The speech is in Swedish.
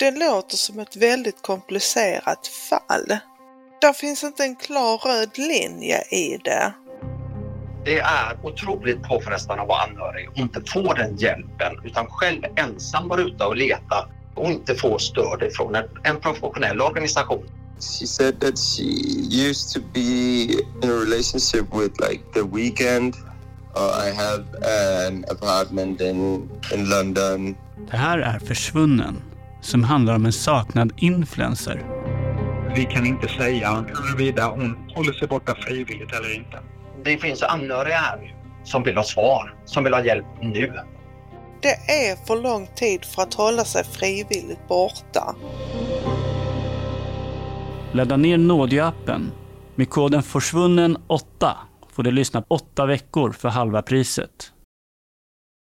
Det låter som ett väldigt komplicerat fall. Där finns inte en klar röd linje i det. Det är otroligt påfrestande att vara anhörig och inte få den hjälpen utan själv ensam vara ute och leta och inte få stöd från en, en professionell organisation. She said that she used to be in a relationship with like The Weeknd. Uh, I have an apartment in, in London. Det här är Försvunnen, som handlar om en saknad influencer. Vi kan inte säga huruvida hon håller sig borta frivilligt eller inte. Det finns anhöriga här som vill ha svar, som vill ha hjälp nu. Det är för lång tid för att hålla sig frivilligt borta. Ladda ner Nådio-appen. Med koden FÖRSVUNNEN8 får du lyssna 8 veckor för halva priset.